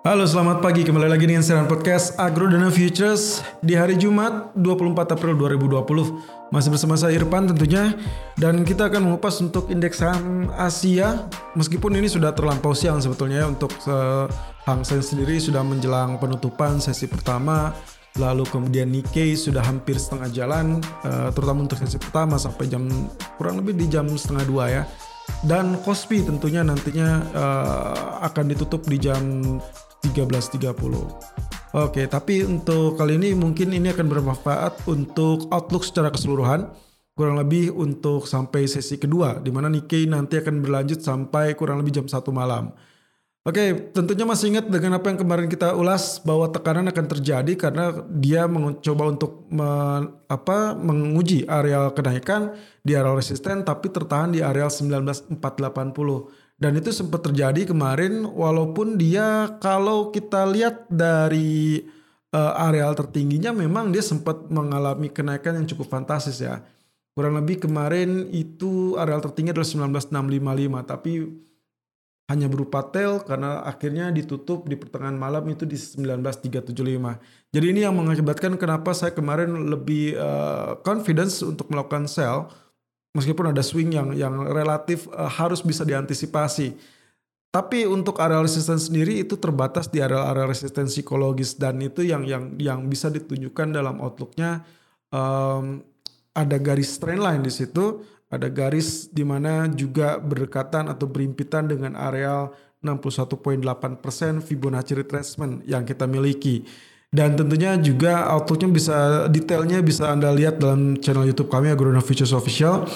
Halo selamat pagi. Kembali lagi dengan siaran podcast Agro Dana Futures di hari Jumat 24 April 2020 masih bersama saya Irfan tentunya. Dan kita akan mengupas untuk indeks saham Asia. Meskipun ini sudah terlampau siang sebetulnya ya, untuk uh, Hang Seng sendiri sudah menjelang penutupan sesi pertama. Lalu kemudian Nikkei sudah hampir setengah jalan uh, terutama untuk sesi pertama sampai jam kurang lebih di jam setengah dua ya. Dan Kospi tentunya nantinya uh, akan ditutup di jam 13.30. Oke, tapi untuk kali ini mungkin ini akan bermanfaat untuk outlook secara keseluruhan. Kurang lebih untuk sampai sesi kedua, di mana Nikkei nanti akan berlanjut sampai kurang lebih jam 1 malam. Oke, tentunya masih ingat dengan apa yang kemarin kita ulas bahwa tekanan akan terjadi karena dia mencoba untuk me, apa, menguji areal kenaikan di areal resisten tapi tertahan di areal 19480. Dan itu sempat terjadi kemarin walaupun dia kalau kita lihat dari uh, areal tertingginya memang dia sempat mengalami kenaikan yang cukup fantastis ya. Kurang lebih kemarin itu areal tertinggi adalah 19655 tapi hanya berupa tail karena akhirnya ditutup di pertengahan malam itu di 19375. Jadi ini yang mengakibatkan kenapa saya kemarin lebih uh, confidence untuk melakukan sell meskipun ada swing yang yang relatif uh, harus bisa diantisipasi. Tapi untuk area resistance sendiri itu terbatas di area-area resistance psikologis dan itu yang yang yang bisa ditunjukkan dalam outlooknya um, ada garis trendline di situ, ada garis di mana juga berdekatan atau berimpitan dengan areal 61.8% Fibonacci retracement yang kita miliki. Dan tentunya juga outlooknya bisa detailnya bisa Anda lihat dalam channel YouTube kami Agrona Futures Official.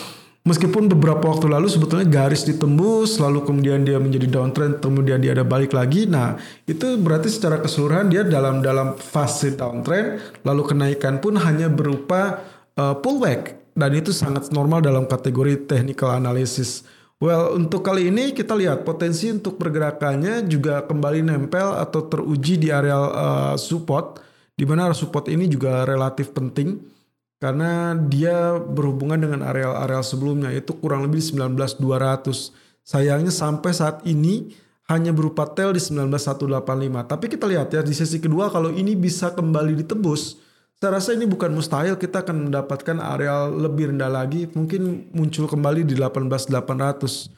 Meskipun beberapa waktu lalu sebetulnya garis ditembus, lalu kemudian dia menjadi downtrend, kemudian dia ada balik lagi. Nah, itu berarti secara keseluruhan dia dalam dalam fase downtrend, lalu kenaikan pun hanya berupa uh, pullback dan itu sangat normal dalam kategori technical analysis. Well, untuk kali ini kita lihat potensi untuk pergerakannya juga kembali nempel atau teruji di area uh, support, di mana support ini juga relatif penting karena dia berhubungan dengan area-area sebelumnya itu kurang lebih 19200. Sayangnya sampai saat ini hanya berupa tel di 19185. Tapi kita lihat ya di sesi kedua kalau ini bisa kembali ditebus, saya rasa ini bukan mustahil kita akan mendapatkan area lebih rendah lagi, mungkin muncul kembali di 18800.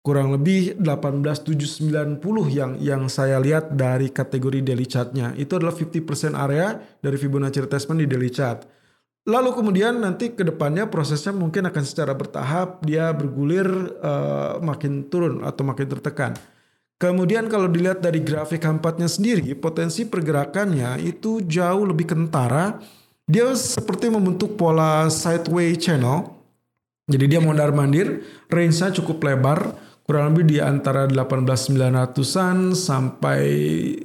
Kurang lebih 18790 yang yang saya lihat dari kategori daily chartnya. Itu adalah 50% area dari Fibonacci retracement di daily chart. Lalu kemudian nanti ke depannya prosesnya mungkin akan secara bertahap dia bergulir uh, makin turun atau makin tertekan. Kemudian kalau dilihat dari grafik hampatnya sendiri, potensi pergerakannya itu jauh lebih kentara. Dia seperti membentuk pola sideways channel. Jadi dia mondar mandir, range-nya cukup lebar, kurang lebih di antara 18900-an sampai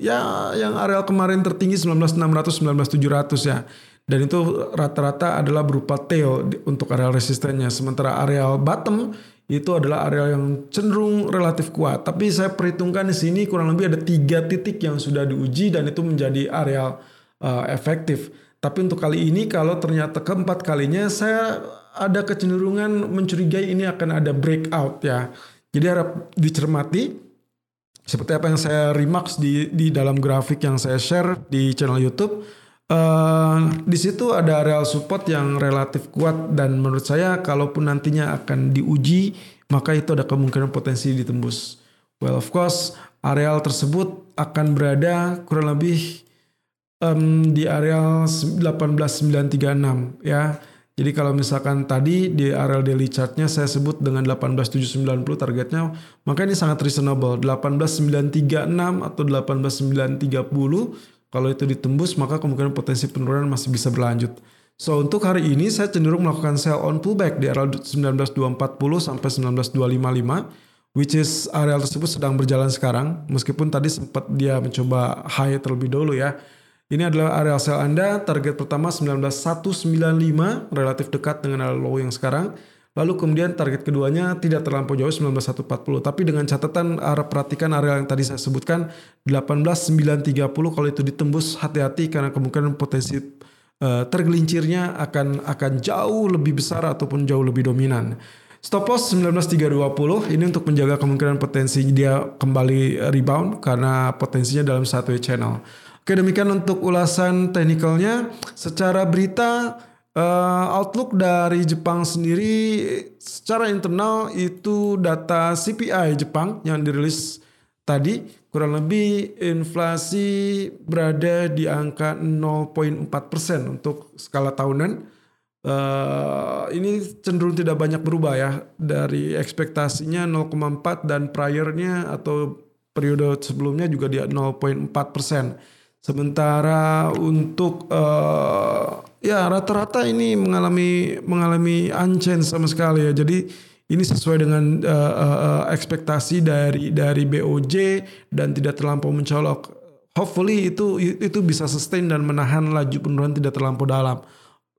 ya yang areal kemarin tertinggi 19600 19700 ya. Dan itu rata-rata adalah berupa tail untuk areal resistennya. Sementara areal bottom itu adalah area yang cenderung relatif kuat. Tapi saya perhitungkan di sini kurang lebih ada tiga titik yang sudah diuji dan itu menjadi area uh, efektif. Tapi untuk kali ini kalau ternyata keempat kalinya saya ada kecenderungan mencurigai ini akan ada breakout ya. Jadi harap dicermati seperti apa yang saya remarks di di dalam grafik yang saya share di channel YouTube Uh, di situ ada areal support yang relatif kuat dan menurut saya kalaupun nantinya akan diuji maka itu ada kemungkinan potensi ditembus. Well of course areal tersebut akan berada kurang lebih um, di areal 18936 ya. Jadi kalau misalkan tadi di areal daily chartnya saya sebut dengan 18790 targetnya, maka ini sangat reasonable. 18936 atau 18930 kalau itu ditembus maka kemungkinan potensi penurunan masih bisa berlanjut. So untuk hari ini saya cenderung melakukan sell on pullback di area 19240 sampai 19255 which is area tersebut sedang berjalan sekarang meskipun tadi sempat dia mencoba high terlebih dahulu ya. Ini adalah area sell Anda, target pertama 19195 relatif dekat dengan area low yang sekarang. Lalu kemudian target keduanya tidak terlampau jauh 19140. Tapi dengan catatan arah perhatikan area yang tadi saya sebutkan 18930 kalau itu ditembus hati-hati karena kemungkinan potensi uh, tergelincirnya akan akan jauh lebih besar ataupun jauh lebih dominan. Stop loss 19320 ini untuk menjaga kemungkinan potensi dia kembali rebound karena potensinya dalam satu channel. Oke demikian untuk ulasan teknikalnya. Secara berita uh, outlook dari Jepang sendiri secara internal itu data CPI Jepang yang dirilis tadi kurang lebih inflasi berada di angka 0.4% untuk skala tahunan uh, ini cenderung tidak banyak berubah ya dari ekspektasinya 0,4 dan priornya atau periode sebelumnya juga di 0,4 persen. Sementara untuk uh, ya rata-rata ini mengalami mengalami unchanged sama sekali ya. Jadi ini sesuai dengan uh, uh, ekspektasi dari dari BOJ dan tidak terlampau mencolok. Hopefully itu itu bisa sustain dan menahan laju penurunan tidak terlampau dalam.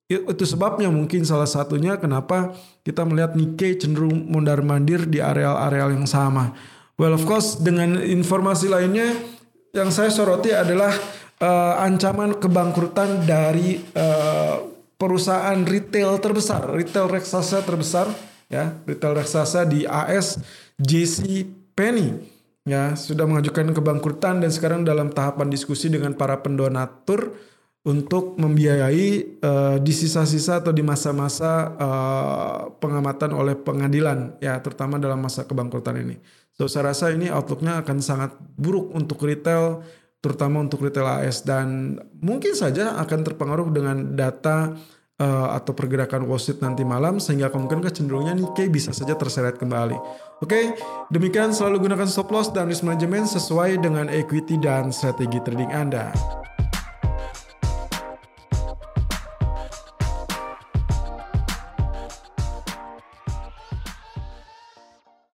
Itu sebabnya mungkin salah satunya kenapa kita melihat Nikkei cenderung mondar mandir di areal-areal yang sama. Well of course dengan informasi lainnya yang saya soroti adalah uh, ancaman kebangkrutan dari uh, perusahaan retail terbesar, retail raksasa terbesar ya, retail raksasa di AS JC Penny ya sudah mengajukan kebangkrutan dan sekarang dalam tahapan diskusi dengan para pendonatur untuk membiayai uh, di sisa-sisa atau di masa-masa uh, pengamatan oleh pengadilan ya terutama dalam masa kebangkrutan ini. So saya rasa ini outlooknya akan sangat buruk untuk retail terutama untuk retail AS dan mungkin saja akan terpengaruh dengan data uh, atau pergerakan Wall Street nanti malam sehingga kemungkinan kecenderungannya Nikkei bisa saja terseret kembali. Oke, okay, demikian selalu gunakan stop loss dan risk management sesuai dengan equity dan strategi trading Anda.